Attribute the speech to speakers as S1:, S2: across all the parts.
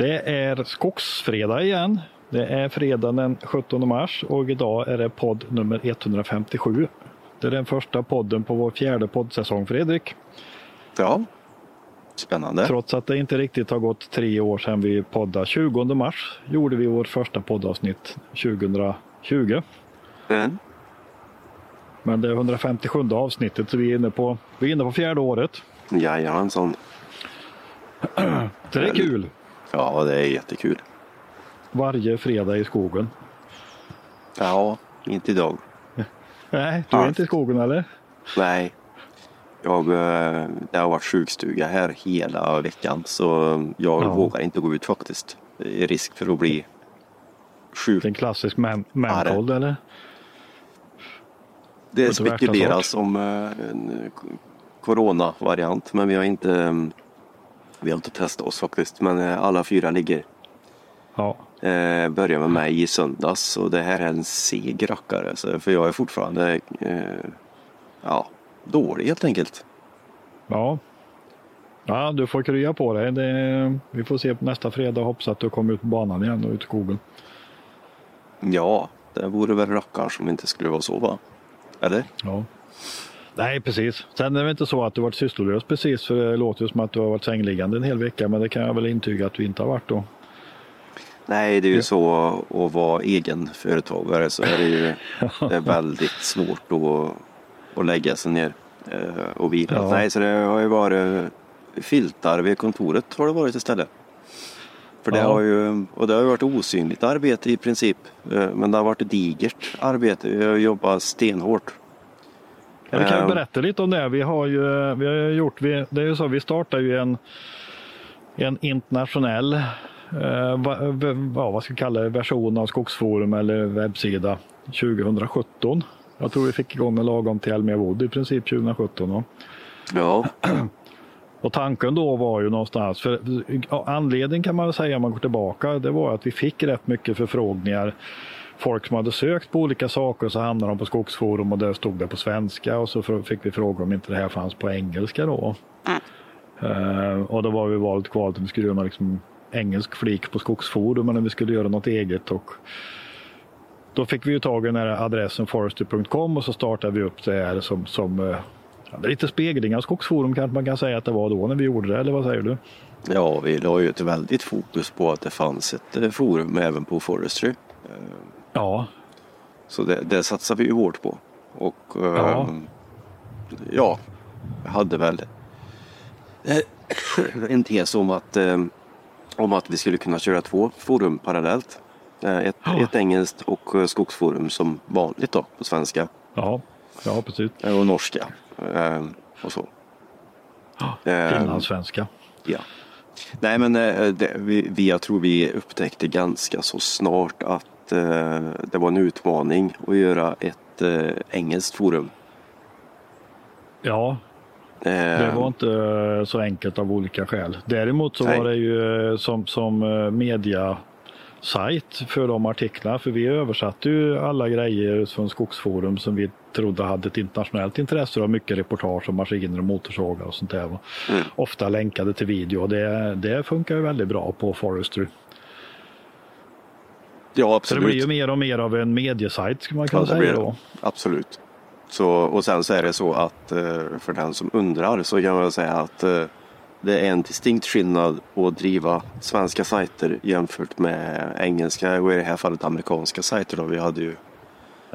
S1: Det är skogsfredag igen. Det är fredag den 17 mars och idag är det podd nummer 157. Det är den första podden på vår fjärde poddsäsong, Fredrik.
S2: Ja, spännande.
S1: Trots att det inte riktigt har gått tre år sedan vi poddade. 20 mars gjorde vi vårt första poddavsnitt 2020.
S2: Mm.
S1: Men det är 157 avsnittet så vi är inne på, vi är inne på fjärde året.
S2: Jajamensan.
S1: Det är kul.
S2: Ja, det är jättekul.
S1: Varje fredag i skogen.
S2: Ja, inte idag.
S1: Nej, du är
S2: Ja.
S1: inte i skogen eller?
S2: Nej. Jag, eh, det har varit sjukstuga här hela veckan så jag
S1: Ja.
S2: vågar inte gå ut faktiskt. Det är risk för att bli sjuk.
S1: En klassisk mancold eller?
S2: Det spekuleras om eh, en eh, coronavariant men vi har inte eh, vi har inte testat oss faktiskt men eh, alla fyra ligger.
S1: Ja.
S2: Eh, börjar med mig i söndags och det här är en seg rackare så, för jag är fortfarande eh, ja, dålig helt enkelt.
S1: Ja. Ja, du får krya på dig. Det, vi får se på nästa fredag. Hoppas att du kommer ut på banan igen och ut i skogen.
S2: Ja, det vore väl rackarn som inte skulle vara så va? Eller?
S1: Ja. Nej, precis. Sen är det inte så att du varit sysslolös precis, för det låter ju som att du har varit sängliggande en hel vecka, men det kan jag väl intyga att du inte har varit då.
S2: Nej, det är ju så att vara egen företagare så är det ju det är väldigt svårt att, att lägga sig ner eh, och vila.
S1: Ja.
S2: Nej, så det har ju varit filtar vid kontoret har det varit istället. För det
S1: Ja.
S2: har ju, och det har ju varit osynligt arbete i princip. eh, Men det har varit digert arbete. Vi har jobbat stenhårt.
S1: Ja, vi kan
S2: Ehm.
S1: berätta lite om det. Vi har ju, vi har gjort, vi, det är ju så, vi startar ju en, en internationell eh, va, vad ska vi kalla det, version av Skogsforum eller webbsida 2017. Jag tror vi fick igång en lagom till Elmia Wood i princip 2017. va?
S2: Ja,
S1: Och tanken då var ju någonstans, för ja, anledningen kan man väl säga om man går tillbaka, det var att vi fick rätt mycket förfrågningar. Folk som hade sökt på olika saker så hamnade de på Skogsforum och där stod det på svenska och så fick vi fråga om inte det här fanns på engelska då. Eh, och då var vi valt kvar att vi skulle göra liksom engelsk flik på Skogsforum men vi skulle göra något eget. Och då fick vi ju tag i den här adressen forestry.com och så startade vi upp det här som, som är lite spegling av Skogsforum kanske man kan säga att det var då när vi gjorde det, eller vad säger du?
S2: ja, vi la ju ett väldigt fokus på att det fanns ett eh, forum även på Forestry.
S1: Ja,
S2: Så det, det satsar vi ju hårt på. Och eh,
S1: Ja.
S2: ja, jag hade väl eh, en tes om att, eh, om att vi skulle kunna köra två forum parallellt. Eh, Ett,
S1: Ja.
S2: ett engelskt och eh, skogsforum som vanligt då på svenska
S1: ja, ja precis.
S2: och norska. eh, Och så. Eh,
S1: Finlandssvenska.
S2: Ja. Nej men det, vi, vi, jag tror vi upptäckte ganska så snart att eh, det var en utmaning att göra ett eh, engelskt forum.
S1: Ja,
S2: Eh,
S1: det var inte eh, så enkelt av olika skäl. Däremot så
S2: Nej.
S1: var det ju eh, som, som eh, media sajt för de artiklarna. För vi översatte ju alla grejer från Skogsforum som vi trodde hade ett internationellt intresse och mycket reportage om maskiner och motorsågar och sånt där.
S2: Mm.
S1: Ofta länkade till video och det, det funkar ju väldigt bra på Forestry.
S2: Ja
S1: Så det
S2: absolut.
S1: blir ju mer och mer av en mediesajt skulle man kunna
S2: det
S1: säga då.
S2: Absolut. Så, och sen så är det så att eh, för den som undrar så kan man säga att eh, det är en distinkt skillnad att driva svenska sajter jämfört med engelska och i det här fallet amerikanska sajter. Då. Vi, hade ju,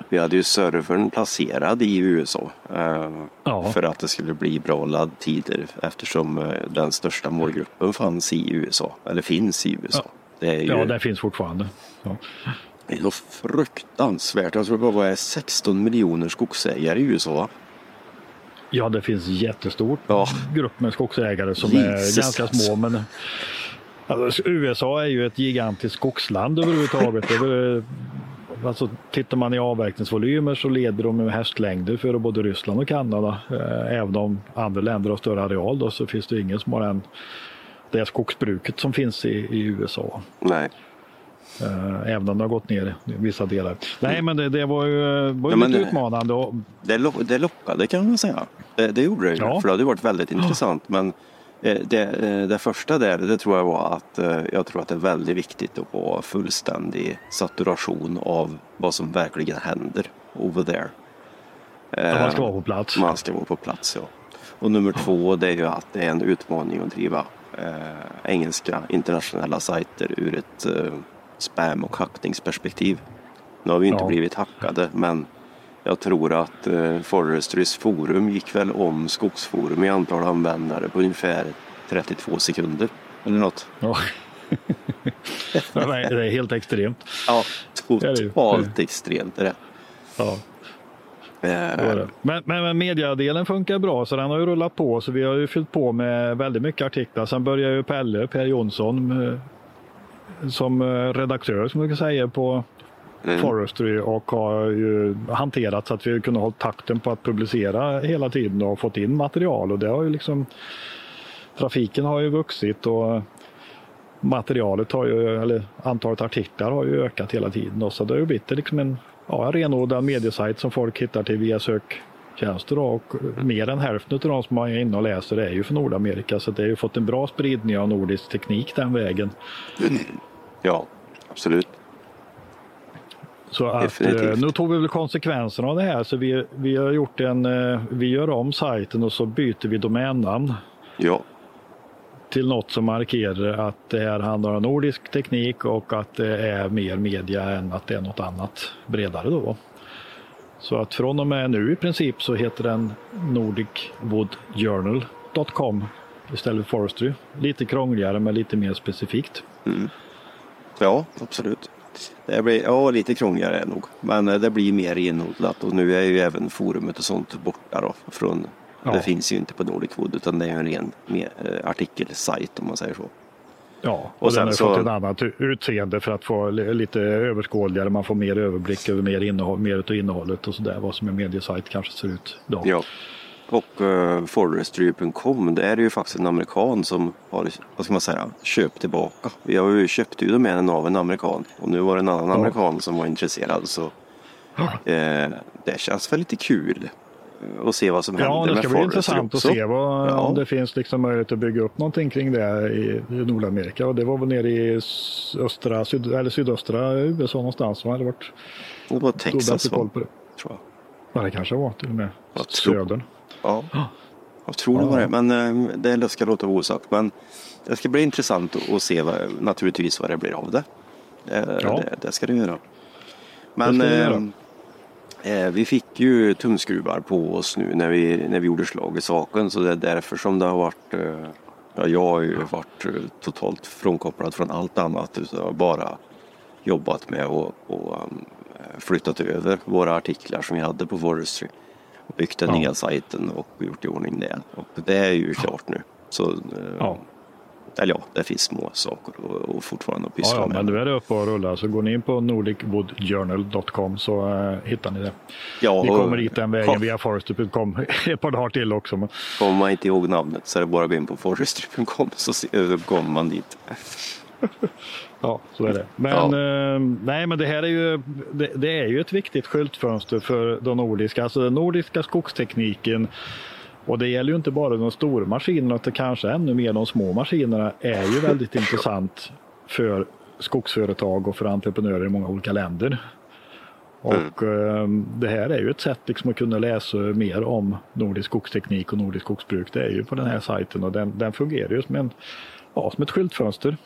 S2: vi hade ju servern placerad i USA eh,
S1: Ja.
S2: för att det skulle bli bra laddtider eftersom den största målgruppen fanns i USA, eller finns i USA.
S1: Ja.
S2: Det ju
S1: Ja, den finns fortfarande. Ja.
S2: det är så fruktansvärt. Jag tror det bara är 16 miljoner skogsägare i USA.
S1: Ja, det finns jättestor
S2: Ja.
S1: grupp med skogsägare som
S2: Jesus.
S1: är ganska små. Men alltså, USA är ju ett gigantiskt skogsland överhuvudtaget. Det alltså, tittar man i avverkningsvolymer så leder de med hästlängder för både Ryssland och Kanada. Eh, Även om andra länder har större areal då, så finns det ingen som har den, det skogsbruket som finns i, i USA.
S2: Nej.
S1: Eh, Även om det har gått ner i vissa delar. Nej, men det, det var ju, var ju
S2: Ja,
S1: lite utmanande. Och,
S2: Det, lo- det lockade kan man säga. Det, det gjorde det ju.
S1: Ja.
S2: För det hade varit väldigt intressant. Men Eh, Det, eh, det första där, det tror jag var att jag tror att det är väldigt viktigt att ha fullständig saturation av vad som verkligen händer over there.
S1: Att man ska vara på plats.
S2: Man ska vara på plats, ja. Och nummer två, det är ju att det är en utmaning att driva eh, engelska internationella sajter ur ett eh, spam och hackningsperspektiv. Nu har vi inte
S1: Ja.
S2: blivit hackade, men jag tror att eh, Forestrys forum gick väl om Skogsforum i antal användare på ungefär 32 sekunder. Eller något.
S1: Ja. Det är helt extremt.
S2: Ja,
S1: är det
S2: totalt extremt är det.
S1: Ja, Men, men, men mediadelen funkar bra så den har ju rullat på så vi har ju fyllt på med väldigt mycket artiklar. Sen började ju Pelle, Per Jonsson, eh, som eh, redaktör som man kan säga på
S2: Mm.
S1: Forestry och har ju hanterat så att vi kunde hålla takten på att publicera hela tiden och fått in material och det har ju liksom trafiken har ju vuxit och materialet har ju, eller antalet artiklar har ju ökat hela tiden och så det har ju blivit liksom en, ja, en renodlad mediesajt som folk hittar till via söktjänster och mer än hälften av de som är inne och läser är ju från Nordamerika så det har ju fått en bra spridning av nordisk teknik den vägen.
S2: ja, absolut.
S1: Så att,
S2: Definitivt.
S1: eh, nu tog vi väl konsekvenserna av det här så vi, vi har gjort en, eh, vi gör om sajten och så byter vi domännamn
S2: Ja,
S1: till något som markerar att det här handlar om nordisk teknik och att det är mer media än att det är något annat bredare då. Så att från och med nu i princip så heter den nordicwoodjournal.com istället för forestry. Lite krångligare men lite mer specifikt. Mm.
S2: Ja, absolut. Det blir ja, lite krångligare är det nog. Men eh, det blir mer renodlat och nu är ju även forumet och sånt borta då. Från,
S1: Ja.
S2: Det finns ju inte på Nordic Wood utan det är en ren eh, artikelsajt om man säger så.
S1: Ja, och,
S2: Och
S1: den
S2: sen
S1: har
S2: så-
S1: fått ett annat utseende för att få li- lite överskådligare. Man får mer överblick över mer, innehåll, mer av innehållet och sådär. Vad som en mediesajt kanske ser ut idag.
S2: Ja. Och uh, forestry.com det är ju faktiskt en amerikan som har, vad ska man säga, köpt tillbaka. Vi har ju domänen av en amerikan och nu var det en annan
S1: Ja.
S2: amerikan som var intresserad så eh, det känns väl lite kul att se vad som
S1: Ja,
S2: händer
S1: det
S2: med
S1: ska bli intressant att se vad,
S2: Ja.
S1: om det finns liksom möjlighet att bygga upp någonting kring det i, Nordamerika. Och det var väl nere i östra, syd, eller sydöstra USA någonstans. Va? Det varit
S2: Det var Texas
S1: bättre koll
S2: va?
S1: på det.
S2: tror jag.
S1: Ja, det kanske var till och med
S2: Jag
S1: södern.
S2: Ja. Jag tror det var det, men eh, det ska låta vara osagt. Men det ska bli intressant att- se vad, naturligtvis vad det blir av det. Eh,
S1: Ja.
S2: det, det ska det göra. Men
S1: Det det göra.
S2: Eh, vi fick ju tumskruvar på oss nu när vi, när vi gjorde slag i saken. Så det är därför som det har varit eh, ja, jag har ju varit eh, totalt frånkopplad från allt annat. Utan jag har bara jobbat med och, och um, flyttat över våra artiklar som vi hade på Forestry. Byggt den
S1: Ja.
S2: nya sajten och gjort i ordning det. Och det är ju klart nu. Så, eh,
S1: Ja.
S2: Eller ja, det finns små saker och, och fortfarande att
S1: Ja,
S2: pyssla
S1: ja,
S2: med.
S1: men nu är det uppe och rullar. Så går ni in på nordicwoodjournal.com så eh, hittar ni det.
S2: ja,
S1: Vi kommer dit den vägen
S2: kom-
S1: via forester.com ett par dagar till också. Men,
S2: Kommer man inte ihåg namnet så är det bara att gå in på forestry.com så eh, kommer man dit.
S1: Ja, så är det. Men,
S2: Ja.
S1: eh, nej, men det här är ju, det, det är ju ett viktigt skyltfönster för de nordiska, alltså den nordiska skogstekniken. Och det gäller ju inte bara de stora maskinerna, utan kanske ännu mer de små maskinerna är ju väldigt intressant för skogsföretag och för entreprenörer i många olika länder. Och eh, det här är ju ett sätt liksom att kunna läsa mer om nordisk skogsteknik och nordisk skogsbruk. Det är ju på den här sajten och den, den fungerar ju som, en, ja, som ett skyltfönster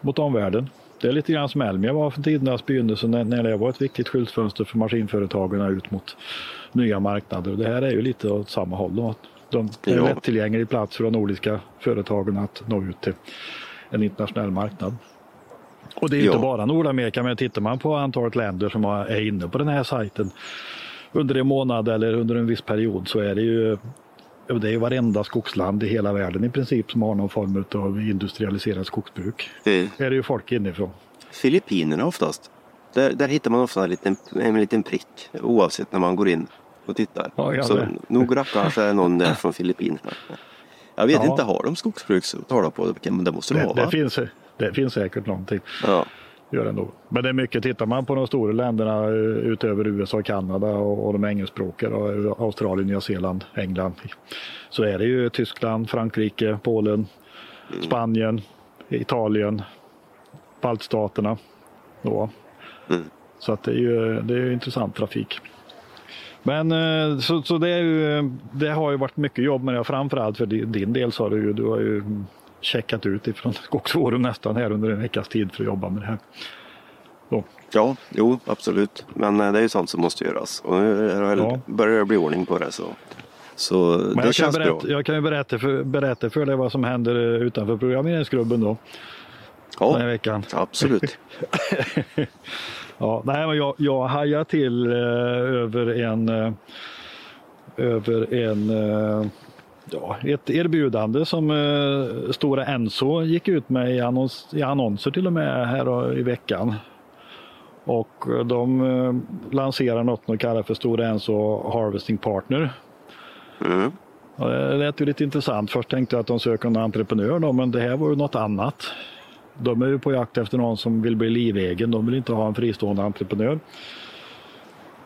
S1: mot omvärlden. Det är lite grann som Elmia var för tidernas begynnelse när, när det var ett viktigt skyltfönster för maskinföretagen ut mot nya marknader. Och det här är ju lite åt samma håll. Då. De är en lättillgänglig plats för de nordiska företagen att nå ut till en internationell marknad. Och det är
S2: Ja.
S1: inte bara Nordamerika, men tittar man på antalet länder som är inne på den här sajten under en månad eller under en viss period så är det ju det är ju varenda skogsland i hela världen i princip som har någon form av industrialiserat skogsbruk.
S2: Det
S1: är det ju folk inifrån.
S2: Filippinerna oftast. Där, där hittar man ofta en liten, en liten prick oavsett när man går in och tittar.
S1: Ja,
S2: så
S1: det.
S2: nog rackarns är någon där från Filippinerna. Jag vet
S1: Ja.
S2: inte, har de skogsbruk tala på? Men det måste de
S1: Det,
S2: ha va?
S1: det, finns, det finns säkert någonting.
S2: Ja.
S1: Gör det ändå. Men det är mycket, tittar man på de stora länderna eh, utöver USA, Kanada och, och de engelskspråkiga, och Australien, Nya Zeeland, England, så är det ju Tyskland, Frankrike, Polen, Spanien, Italien, baltstaterna. Då.
S2: Mm.
S1: Så att det är ju det är intressant trafik. Men eh, så, så det, ju, det har ju varit mycket jobb med det. Framförallt för din del har du ju, du har ju checkat ut ifrån Skogsforum nästan här under en veckas tid för att jobba med det här. Så.
S2: Ja, jo absolut. Men eh, det är ju sånt som måste göras. Och nu
S1: Ja.
S2: börjar det bli ordning på det så, så
S1: Men
S2: det
S1: jag, kan
S2: bra.
S1: berätta, jag kan ju berätta för, berätta för dig vad som händer eh, utanför programmeringsklubben då. Den här
S2: Ja,
S1: veckan.
S2: absolut.
S1: Ja, nej, men jag, jag hajar till eh, över en, eh, över en eh, ja, ett erbjudande som eh, Stora Enso gick ut med i, annons, i annonser till och med här i veckan. Och eh, de eh, lanserar något de kallar för Stora Enso Harvesting Partner.
S2: Mm.
S1: Ja, Det lät ju lite intressant. Först tänkte jag att de söker en entreprenör då, men det här var ju något annat. De är ju på jakt efter någon som vill bli livegen. De vill inte ha en fristående entreprenör.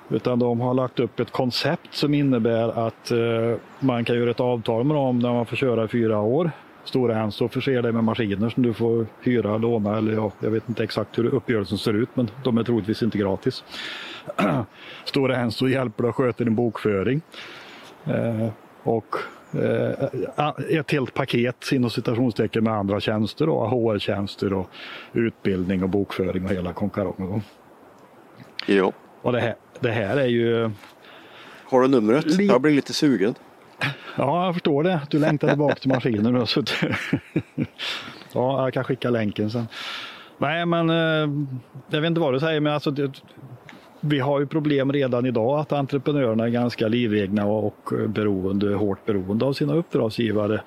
S1: Utan de har lagt upp ett koncept som innebär att eh, man kan göra ett avtal med dem när man får köra i fyra år. Stora Enso förser dig med maskiner som du får hyra, låna eller ja, jag vet inte exakt hur uppgörelsen ser ut men de är troligtvis inte gratis. Stora Enso hjälper dig att sköta din bokföring. Eh, och ett helt paket inom citationstecken med andra tjänster, HR-tjänster och utbildning och bokföring och hela konkarongen.
S2: Ja.
S1: Och det här, det här är ju,
S2: Har du numret?
S1: Li-
S2: Jag blir lite sugen.
S1: ja jag förstår det, du längtar tillbaka till maskinen. Så ja, jag kan skicka länken sen. Nej men, eh, jag vet inte vad du säger men alltså vi har ju problem redan idag att entreprenörerna är ganska livegna och, beroende, hårt beroende av sina uppdragsgivare.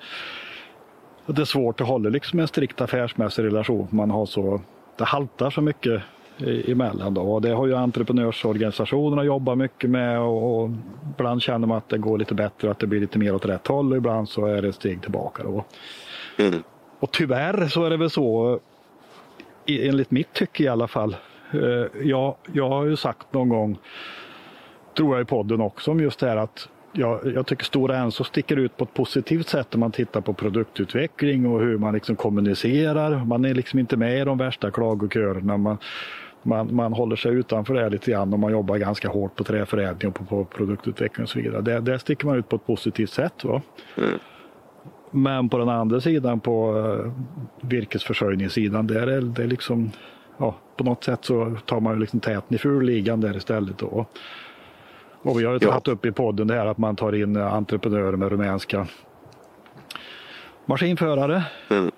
S1: Det är svårt att hålla liksom en strikt affärsmässig relation. Man har så, det haltar så mycket i- emellan. Då. Och det har ju entreprenörsorganisationerna jobbat mycket med och, och ibland känner man att det går lite bättre, att det blir lite mer åt rätt håll och ibland så är det ett steg tillbaka. Då.
S2: Mm.
S1: Och tyvärr så är det väl så, enligt mitt tycke i alla fall. Eh, Jag, jag har ju sagt någon gång, tror jag i podden också, om just det här att jag, jag tycker Stora Enso sticker ut på ett positivt sätt om man tittar på produktutveckling och hur man liksom kommunicerar. Man är liksom inte med i de värsta klagokörerna. Man, man, man håller sig utanför det lite grann och man jobbar ganska hårt på träförädling och på, på produktutveckling och så vidare. Där, där sticker man ut på ett positivt sätt. Va?
S2: Mm.
S1: Men på den andra sidan, på uh, virkesförsörjningssidan, där är det liksom, ja, på något sätt så tar man ju liksom täten i fulligan där istället. Då. Och vi har ju
S2: Ja.
S1: tagit upp i podden det här att man tar in eh, entreprenörer med rumänska maskinförare.
S2: Mm.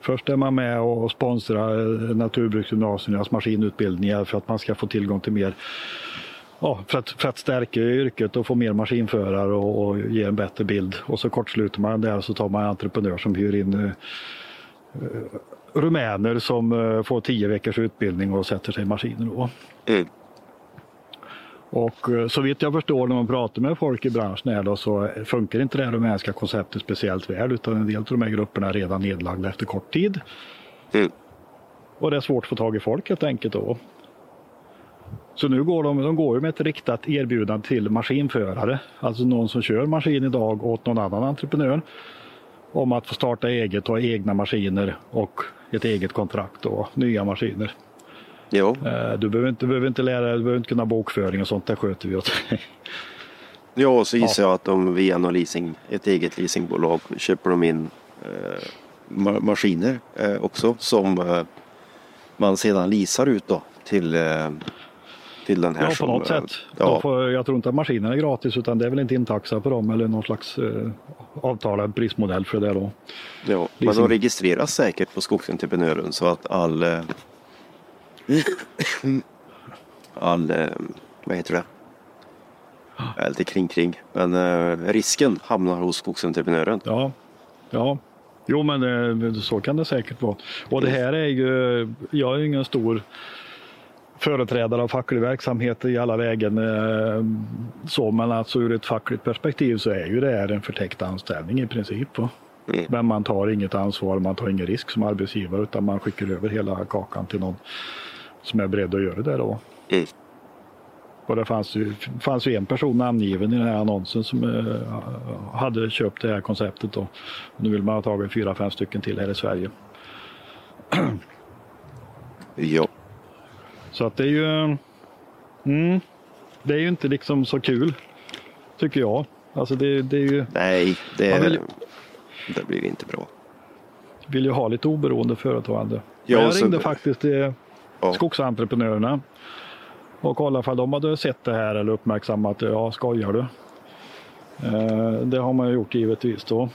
S1: Först är man med och sponsrar eh, naturbruksgymnasiernas maskinutbildningar för att man ska få tillgång till mer Ja, för att, för att stärka yrket och få mer maskinförare och, och ge en bättre bild. Och så kortsluter man där och så tar man en entreprenör som hyr in eh, rumäner som eh, får tio veckors utbildning och sätter sig i maskiner. Då.
S2: Mm.
S1: Och eh, så vitt jag förstår när man pratar med folk i branschen här då, så funkar inte det rumänska konceptet speciellt väl utan en del av de här grupperna är redan nedlagda efter kort tid.
S2: Mm.
S1: Och det är svårt att få tag i folk helt enkelt då. Så nu går de, de går ju med ett riktat erbjudande till maskinförare, alltså någon som kör maskin idag åt någon annan entreprenör om att få starta eget och ha egna maskiner och ett eget kontrakt och nya maskiner.
S2: Jo.
S1: Eh, Du behöver inte, du behöver inte lära dig, du behöver inte kunna bokföring och sånt, det sköter vi åt dig.
S2: Ja, och så gissar jag att de via någon leasing, ett eget leasingbolag köper de in eh, ma- maskiner eh, också som eh, man sedan leasar ut då till, eh, till den här
S1: Ja, på
S2: som,
S1: något
S2: eh,
S1: sätt.
S2: Ja,
S1: får, jag tror inte att maskinen är gratis utan det är väl inte intaxa på dem eller någon slags eh, avtalad prismodell för det då.
S2: ja. Men de registreras säkert på skogsentreprenören så att all eh, all, eh, vad heter det? Är lite kring kring. Men eh, risken hamnar hos skogsentreprenören.
S1: Ja, ja. Jo men eh, så kan det säkert vara. Och det här är ju, jag är ju ingen stor företrädare av facklig verksamhet i alla lägen. eh, Så, men alltså ur ett fackligt perspektiv så är ju det här en förtäckt anställning i princip.
S2: Mm.
S1: Men man tar inget ansvar, man tar ingen risk som arbetsgivare utan man skickar över hela kakan till någon som är beredd att göra det då.
S2: Mm.
S1: Och det fanns ju, fanns ju en person namngiven i den här annonsen som eh, hade köpt det här konceptet. Då. Nu vill man ha tagit fyra, fem stycken till här i Sverige.
S2: Ja.
S1: Så att det är ju... Mm, det är ju inte liksom så kul. Tycker jag. Alltså det, det är ju...
S2: Nej, det,
S1: Man vill-
S2: det blir inte bra.
S1: Vill ju ha lite oberoende företagande.
S2: Ja,
S1: jag
S2: så-
S1: ringde faktiskt till
S2: Ja.
S1: skogsentreprenörerna och kollade ifall de hade sett det här eller uppmärksammat det. Ja, skojar du? Eh, det har man ju gjort givetvis då.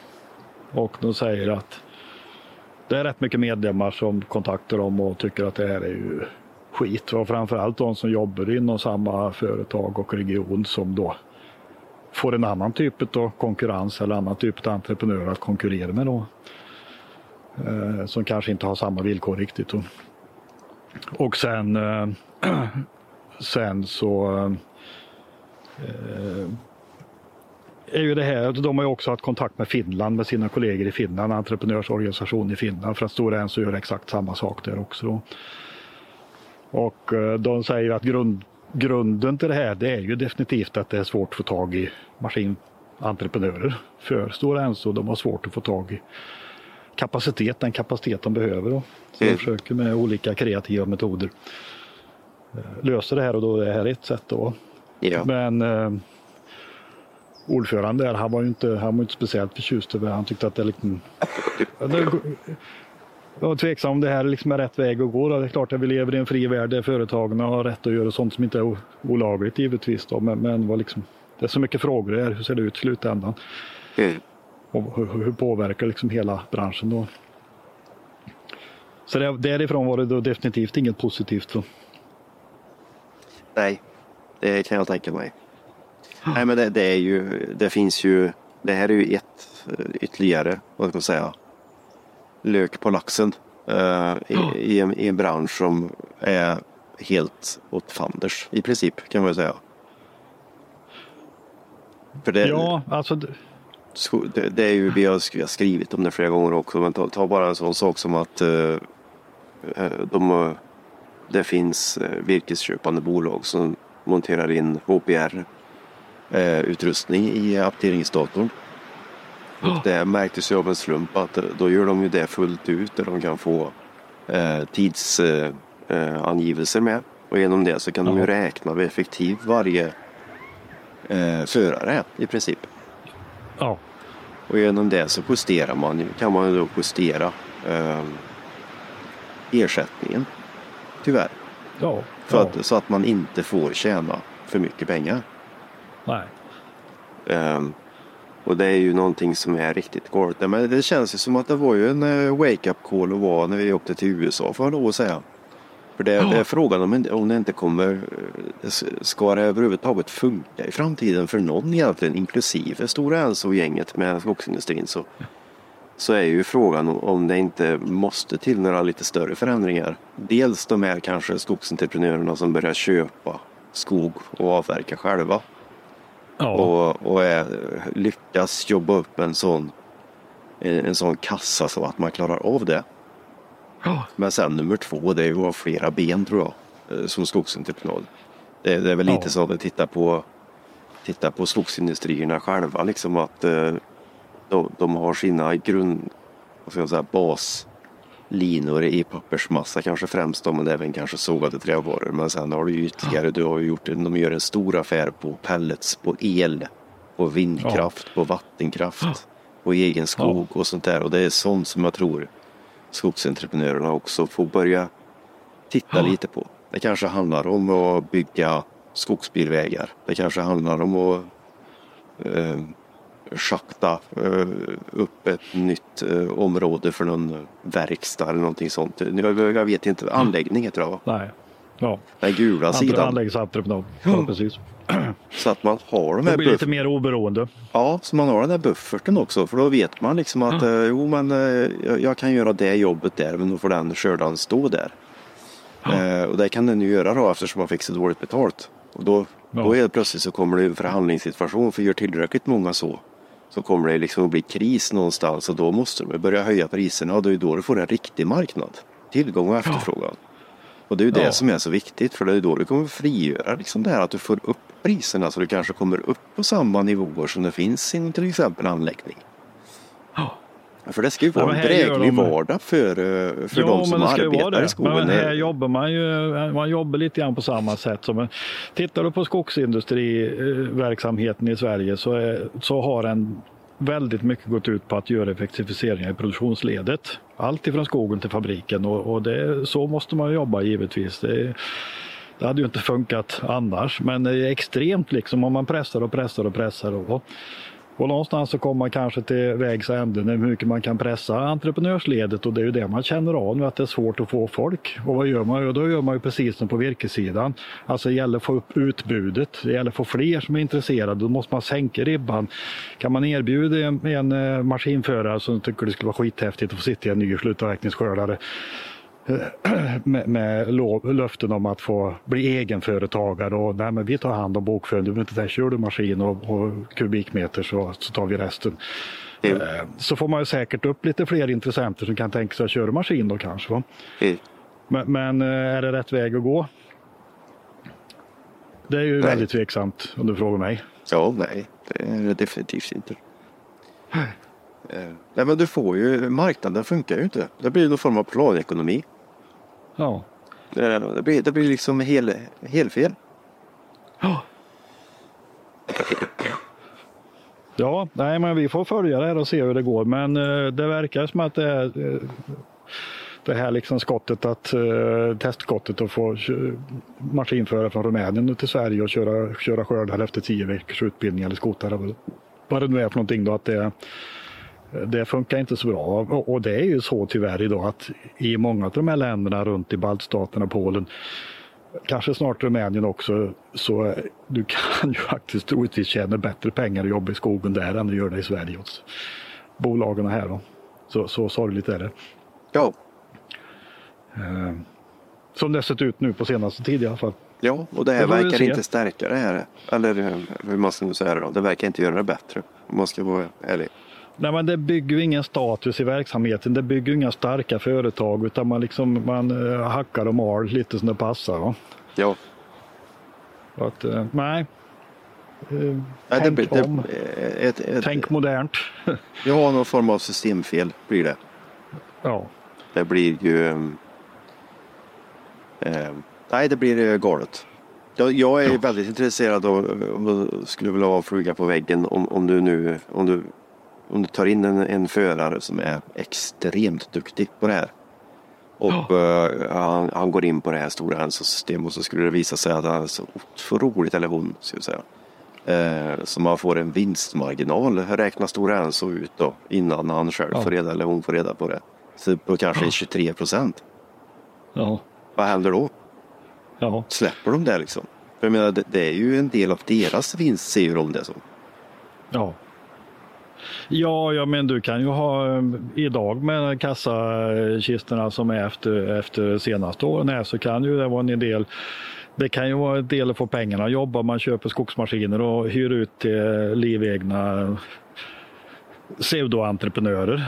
S1: Och de säger att det är rätt mycket medlemmar som kontaktar dem och tycker att det här är ju skit. Och framförallt de som jobbar inom samma företag och region som då får en annan typ av konkurrens eller annan typ av entreprenörer att konkurrera med då. Eh, som kanske inte har samma villkor riktigt. Då. Och sen, eh, sen så eh, är ju det här, de har ju också haft kontakt med Finland, med sina kollegor i Finland, entreprenörsorganisation i Finland, för att Stora Enso gör exakt samma sak där också. Då. Och eh, de säger att grund, grunden till det här, det är ju definitivt att det är svårt att få tag i maskinentreprenörer för Stora Enso. De har svårt att få tag i kapacitet, den kapacitet de behöver. Då. Så de
S2: Mm.
S1: försöker med olika kreativa metoder eh, lösa det här och då är det här ett sätt. Då.
S2: Ja.
S1: Men eh, ordföranden där, han var ju inte, han var inte speciellt förtjust över det. Han tyckte att det liksom... Det, jag var tveksam om det här liksom är rätt väg att gå. Då. Det är klart att vi lever i en fri värld där företagen har rätt att göra sånt som inte är olagligt givetvis. Då. Men, men vad liksom, det är så mycket frågor där. Hur ser det ut i slutändan?
S2: Mm.
S1: Och hur, hur påverkar liksom hela branschen då? Så det, därifrån var det då definitivt inget positivt. Så.
S2: Nej, det kan jag tänka mig. Nej, men det, det är ju, det finns ju, det här är ju ett eh, ytterligare, vad ska man säga, lök på laxen eh, i, i, en, i en bransch som är helt åt fanders i princip kan man säga. För det,
S1: Ja, alltså det-
S2: det, är ju, vi har sk- vi har skrivit om det flera gånger också, men ta, ta bara en sån sak som att eh, eh, de, det finns eh, virkesköpande bolag som monterar in HPR eh, utrustning i apteringsdatorn. Och det märktes ju av en slump att eh, då gör de ju det fullt ut där de kan få eh, tidsangivelser eh, angivelser med. Och genom det så kan de ju
S1: Ja.
S2: räkna hur effektiv varje eh, förare är i princip.
S1: ja,
S2: Och genom det så justerar man, kan man ju då justera eh, ersättningen. Tyvärr.
S1: ja,
S2: För
S1: ja.
S2: att, så att man inte får tjäna för mycket pengar.
S1: nej.
S2: Ehm, och det är ju någonting som är riktigt galet. Men det känns ju som att det var ju en eh, wake-up call att vara när vi åkte till USA får jag lov att säga. För det, det är frågan om, om det inte kommer, eh, ska det överhuvudtaget funka i framtiden för någon egentligen, inklusive Stora Enso-gänget med skogsindustrin. Så, så är ju frågan om- om det inte måste till några lite större förändringar. Dels de här kanske skogsentreprenörerna som börjar köpa skog och avverka själva
S1: Ja,
S2: och, och är, lyckas jobba upp en sån, en, sån kassa så att man klarar av det.
S1: ja,
S2: Men sen nummer två, det är ju att ha flera ben tror jag, eh, som skogsentreprenad. Det, det är väl lite
S1: Ja.
S2: så att vi tittar på, tittar på skogsindustrierna själva, liksom att eh, de, de har sina grund, vad ska jag säga, baslinor i pappersmassa kanske främst då, men även kanske sågade trävaror. Men sen har du ytterligare, du har gjort, de gör en stor affär på pellets, på el, på vindkraft, på vattenkraft, på egen skog och sånt där. Och det är sånt som jag tror skogsentreprenörerna också får börja titta
S1: Ja.
S2: lite på. Det kanske handlar om att bygga skogsbilvägar. Det kanske handlar om att eh, schakta eh, upp ett nytt eh, område för någon verkstad eller någonting sånt. Jag, vet inte, anläggning heter det va?
S1: nej. Ja,
S2: Den gula sidan.
S1: anläggningsentreprenad. Ja, precis.
S2: Så att man har de
S1: Det
S2: här
S1: blir lite mer oberoende.
S2: Ja, så man har den där bufferten också. För då vet man liksom att eh, jo men jag, kan göra det jobbet där men då får den kördan stå där. Eh, och det kan den ju göra då eftersom man fick så dåligt betalt. Och då,
S1: Ja.
S2: då är det plötsligt så kommer det en förhandlingssituation för gör tillräckligt många så. Så kommer det liksom att bli kris någonstans och då måste de börja höja priserna och det är då du får en riktig marknad. Tillgång och efterfrågan. Och det är ju det
S1: Ja.
S2: som är så viktigt för det är då du kommer frigöra liksom det här att du får upp priserna så du kanske kommer upp på samma nivåer som det finns inom till exempel anläggning.
S1: Ja.
S2: För det ska ju vara en dräglig
S1: de-
S2: vardag för, eh, för
S1: ja,
S2: de som arbetar i skogen.
S1: Men här jobbar man ju man jobbar lite grann på samma sätt. Som, tittar du på skogsindustriverksamheten i Sverige så, är, så har den väldigt mycket gått ut på att göra effektiviseringar i produktionsledet. Allt ifrån skogen till fabriken och, och det, så måste man jobba givetvis. Det, det hade ju inte funkat annars, men det är extremt liksom om man pressar och pressar och pressar. Och, och någonstans så kommer man kanske till vägs ände hur mycket man kan pressa entreprenörsledet och det är ju det man känner av nu att det är svårt att få folk. Och vad gör man? Jo, då gör man ju precis som på virkessidan. Alltså det gäller att få upp utbudet. Det gäller att få fler som är intresserade. Då måste man sänka ribban. Kan man erbjuda en, en eh, maskinförare som tycker det skulle vara skithäftigt att få sitta i en ny slutavverkningsskördare med, med lov, löften om att få bli egenföretagare och nej, men vi tar hand om bokföringen. Du behöver inte där, kör du maskin och, och kubikmeter så, så tar vi resten. Eh, Så får man ju säkert upp lite fler intressenter som kan tänka sig att köra maskin då kanske. Va?
S2: Eh,
S1: Men, men eh, är det rätt väg att gå? Det är ju
S2: Nej.
S1: väldigt tveksamt om du frågar mig.
S2: Ja, nej, det är det definitivt inte. Eh, Nej, men du får ju, marknaden funkar ju inte. Det blir någon form av planekonomi.
S1: Ja.
S2: Det, det, blir, det blir liksom hel, helfel.
S1: Ja, nej, men vi får följa det här och se hur det går. Men eh, det verkar som att det är eh, det här liksom skottet att eh, testskottet att få kö- maskinföra från Rumänien till Sverige och köra, köra skördar efter tio veckors utbildning eller skotare. Vad det nu är för någonting då att det, det funkar inte så bra. Och, det är ju så tyvärr idag att i många av de här länderna runt i baltstaterna, Polen, kanske snart Rumänien också, så du kan ju faktiskt troligtvis tjäna bättre pengar och jobba i skogen där än du gör det i Sverige hos bolagen här. Då. Så, så sorgligt är det.
S2: Ja,
S1: Eh, Som det sett ut nu på senaste tid i alla fall.
S2: ja och det här
S1: Det
S2: verkar inte stärka det här. Eller eh, hur man ska säga det då. Det verkar inte göra det bättre. Om man ska vara ärlig.
S1: Nej, men det bygger ingen status i verksamheten. Det bygger inga starka företag utan man, liksom, man eh, hackar och mal lite som det passar. Va?
S2: Ja,
S1: att, eh, nej. Eh,
S2: Nej, det,
S1: tänk
S2: blir- det,
S1: om.
S2: ett, ett,
S1: Tänk modernt.
S2: Jag har någon form av systemfel blir det.
S1: ja.
S2: Det blir ju... eh, nej, det blir galet. Jag, jag är väldigt intresserad av om du skulle vilja ha en fruga på väggen om, om du nu om du, om du tar in en, en förare som är extremt duktig på det här. Och eh, han, han går in på det här stora hälsosystemet och så skulle det visa sig att han är så otroligt, eller hon ska jag säga. Eh, så man får en vinstmarginal, räknar Stora Enso ut då innan han själv
S1: Ja.
S2: får reda eller hon får reda på det. Så på kanske 23 procent.
S1: Ja.
S2: Vad händer då?
S1: Ja.
S2: Släpper de det liksom? För jag menar, det, det är ju en del av deras vinst ser de det som.
S1: Ja. Ja, ja, men du kan ju ha eh, idag med kassakistorna som är efter, efter senaste åren här så kan ju det vara en del det kan ju vara en del att få pengarna att jobba. Man köper skogsmaskiner och hyr ut till livegna pseudoentreprenörer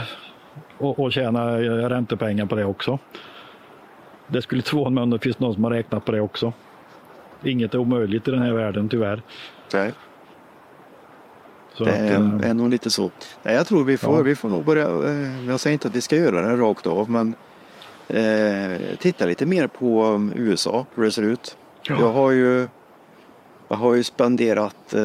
S1: och, och tjäna eh, räntepengar på det också. Det skulle inte förvåna mig om det finns någon som har räknat på det också. Inget är omöjligt i den här världen tyvärr.
S2: Nej,
S1: så
S2: det
S1: att,
S2: är,
S1: eh,
S2: är nog lite så. Nej, jag tror vi får,
S1: Ja.
S2: vi får nog börja. Eh, jag säger inte att vi ska göra det rakt av, men eh, titta lite mer på um, USA, hur det ser ut.
S1: Ja.
S2: Jag har ju, jag har ju spenderat eh,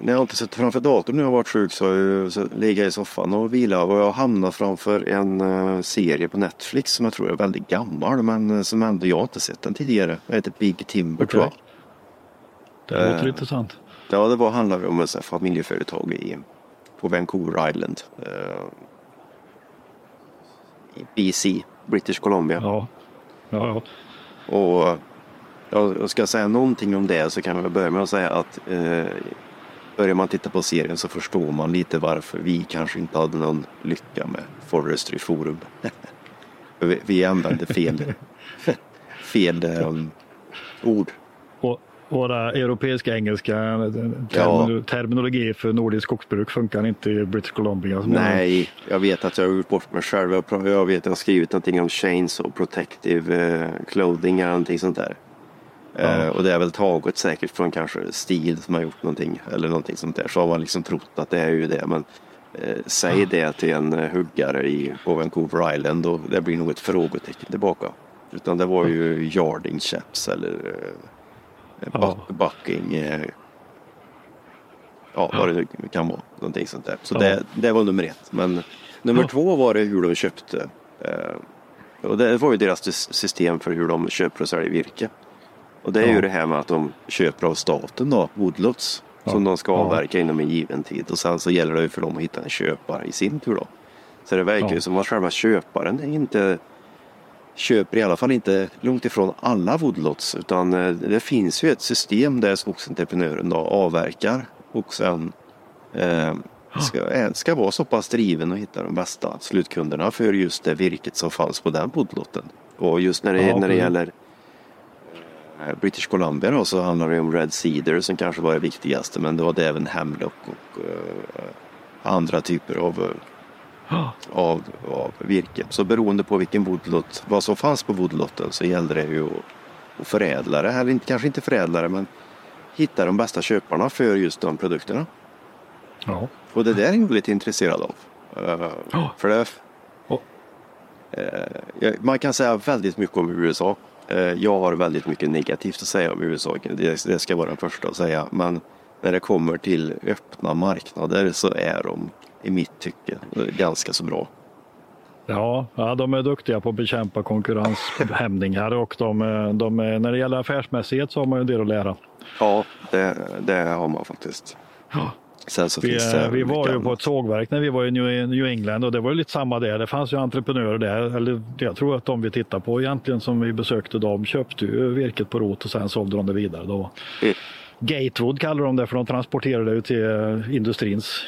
S2: när jag inte suttit framför datorn när jag varit sjuk så har jag så legat i soffan och vilat och jag har hamnat framför en eh, serie på Netflix som jag tror är väldigt gammal men som ändå jag inte sett den tidigare. Den heter Big Timber tror jag.
S1: Det låter
S2: Eh,
S1: intressant.
S2: Ja, det var, handlar om ett familjeföretag i, på Vancouver Island. Eh, I BC, British Columbia.
S1: Ja. Ja, ja.
S2: Och ja, jag ska säga någonting om det så kan jag börja med att säga att eh, börjar man titta på serien så förstår man lite varför vi kanske inte hade någon lycka med Forestry Forum. Vi, vi använde fel, fel um, ord.
S1: Och, våra europeiska engelska termin
S2: Ja.
S1: terminologi för nordiskt skogsbruk funkar inte i British Columbia.
S2: Nej, jag vet att jag har gjort bort mig själv. Jag, vet att jag har skrivit någonting om chains och protective eh, clothing eller någonting sånt där. Eh, och det är väl taget säkert från kanske stil som har gjort någonting eller någonting sånt där. Så har man liksom trott att det är ju det. Men eh, säg det till en eh, huggare i, på Vancouver Island och det blir nog ett frågetecken tillbaka. Utan det var ju yarding chaps eller eh,
S1: Ja.
S2: buck, bucking. Eh, ja, vad det kan vara. Någonting sånt där. Så
S1: Ja.
S2: det, det var nummer ett. Men nummer
S1: Ja.
S2: två var det hur de köpte. Eh, och det var ju deras sys- system för hur de köper och säljer virke. Och det är
S1: Ja.
S2: ju det här med att de köper av staten då, woodlots. Som
S1: Ja.
S2: de ska
S1: Ja.
S2: avverka inom en given tid. Och sen så gäller det ju för dem att hitta en köpare i sin tur då. Så det verkar
S1: Ja.
S2: ju som att själva köparen inte köper i alla fall inte långt ifrån alla woodlots. Utan eh, det finns ju ett system där skogsentreprenören då avverkar och sen eh, ska, eh, ska vara så pass driven och hitta de bästa slutkunderna för just det virket som fanns på den woodlotten. Och just när det,
S1: Ja,
S2: när det gäller eh, British Columbia då, så handlar det om Red Cedar som kanske var det viktigaste men var det även Hemlock och eh, andra typer av. av, av virke. Så beroende på vilken woodlot, vad som fanns på woodlotten så gällde det ju att, att förädla det, eller kanske inte förädla det men hitta de bästa köparna för just de produkterna.
S1: Ja.
S2: Och det där är jag lite intresserad av. Eh,
S1: Ja.
S2: För det, eh, man kan säga väldigt mycket om USA. Eh, jag har väldigt mycket negativt att säga om USA. Det, det ska jag vara den första att säga. Men när det kommer till öppna marknader så är de i mitt tycke ganska så bra.
S1: Ja, ja, de är duktiga på att bekämpa konkurrenshämningar och de, de, är- när det gäller affärsmässighet så har man ju en del att lära.
S2: Ja, det, det har man faktiskt.
S1: Ja.
S2: Sen så
S1: Vi, vi var ju på ett sågverk när vi var i New England och det var ju lite samma där. Det fanns ju entreprenörer där, eller jag tror att de vi tittar på egentligen som vi besökte, de köpte ju virket på rot och sen sålde de det vidare. Då.
S2: Mm.
S1: Gatewood kallar de det för de transporterade det till eh, industrins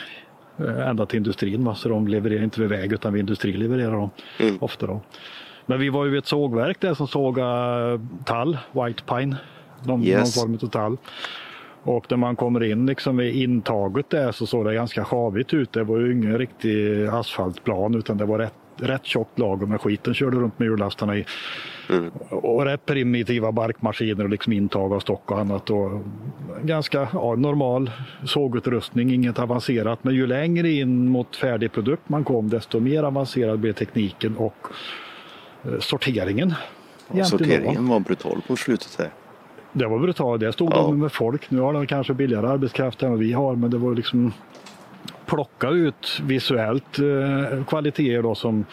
S1: ända till industrin. Va? Så de levererar inte vid väg utan vid industri levererar de
S2: Mm.
S1: ofta. Då. Men vi var ju vid ett sågverk där som sågade tall, white pine, någon,
S2: Yes.
S1: någon form av tall. Och när man kommer in liksom vid intaget där så såg det ganska havigt ut. Det var ju ingen riktig asfaltplan utan det var rätt, rätt tjockt lager med skiten körde runt med hjulllastarna i.
S2: Mm.
S1: Och rätt primitiva barkmaskiner och liksom intag av stock och annat. Och ganska ja, normal sågutrustning, inget avancerat. Men ju längre in mot färdig produkt man kom desto mer avancerad blev tekniken och eh, sorteringen. då.
S2: Sorteringen var brutal på slutet här.
S1: Det var brutalt. Det stod
S2: Ja.
S1: de med folk. Nu har de kanske billigare arbetskraft än vad vi har, men det var liksom plocka ut visuellt eh, kvaliteter då som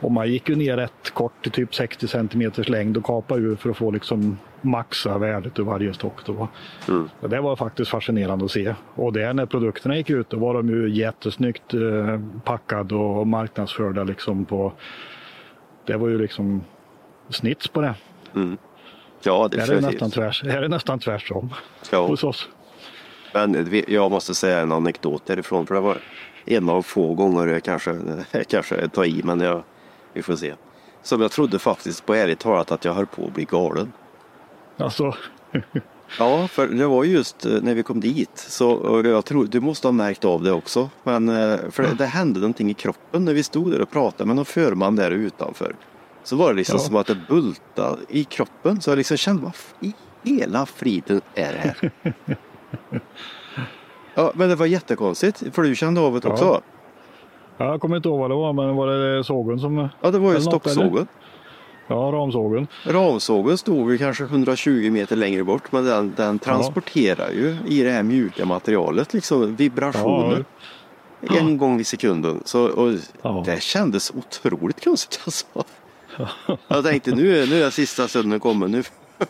S1: och man gick ju ner rätt kort till typ 60 centimeters längd och kapade ur för att få liksom maxa värdet ur varje stock. Då.
S2: Mm.
S1: Det var faktiskt fascinerande att se. Och det när produkterna gick ut då var de ju jättesnyggt eh, packade och marknadsförda liksom på Det var ju liksom snits på det.
S2: Ja,
S1: Här är, det nästan tvärs, här är det nästan tvärtom
S2: Ja.
S1: hos oss.
S2: Men jag måste säga en anekdot därifrån. För det var en av få gånger jag kanske, kanske tar i, men jag, vi får se. Som jag trodde faktiskt på ärligt talat att jag höll på att bli galen.
S1: Alltså,
S2: Ja, för det var just eh, när vi kom dit. Så jag tror, du måste ha märkt av det också. Men eh, för det, det hände någonting i kroppen när vi stod där och pratade med någon förman där utanför. Så var det liksom
S1: Ja.
S2: som att det bultade i kroppen. Så jag liksom kände, vad i hela friden är det här? ja, men det var jättekonstigt. För du kände av det
S1: Ja.
S2: också?
S1: jag kommer inte ihåg vad det var, men var det sågen som...
S2: Ja, det var ju stocksågen.
S1: Ja, ramsågen.
S2: Ramsågen stod ju kanske 120 meter längre bort men den, den transporterar ju i det här mjuka materialet liksom vibrationer en gång i sekunden. Så, och
S1: Ja.
S2: Det kändes otroligt konstigt alltså. Jag tänkte nu, nu är sista stunden kommen.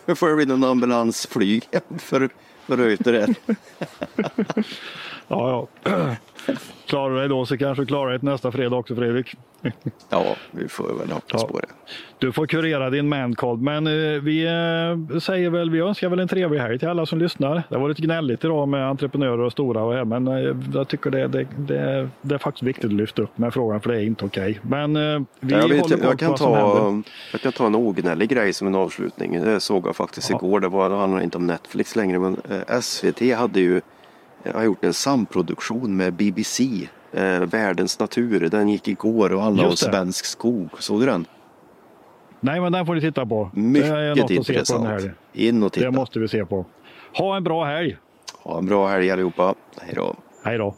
S2: Nu får det bli någon ambulansflyg för, Röjt ut det.
S1: Ja, ja. Klarar du dig då så kanske du klarar dig nästa fredag också Fredrik.
S2: Ja, vi får väl hoppas
S1: Ja.
S2: på det.
S1: Du får kurera din mancold, men eh, vi eh, säger väl, vi önskar väl en trevlig helg till alla som lyssnar. Det har varit gnälligt idag med entreprenörer och stora och här, men eh, jag tycker det, det, det, det är faktiskt viktigt att lyfta upp med frågan för det är inte okej. Men eh, vi
S2: jag, vet,
S1: håller koll
S2: jag,
S1: på
S2: kan
S1: som händer.
S2: ta, jag kan ta en ognällig grej som en avslutning. Det såg jag faktiskt
S1: Ja.
S2: igår. Det, var, det handlar inte om Netflix längre men SVT hade ju har gjort en samproduktion med BBC. Eh, Världens natur. Den gick igår och alla om
S1: det.
S2: svensk skog. Såg du den?
S1: Nej, men den får ni titta på. det är
S2: Mycket
S1: något att se på den
S2: intressant.
S1: här.
S2: In och
S1: Det
S2: titta.
S1: måste vi se på. Ha en bra helg.
S2: Ha en bra helg allihopa. Hej då.
S1: Hej då.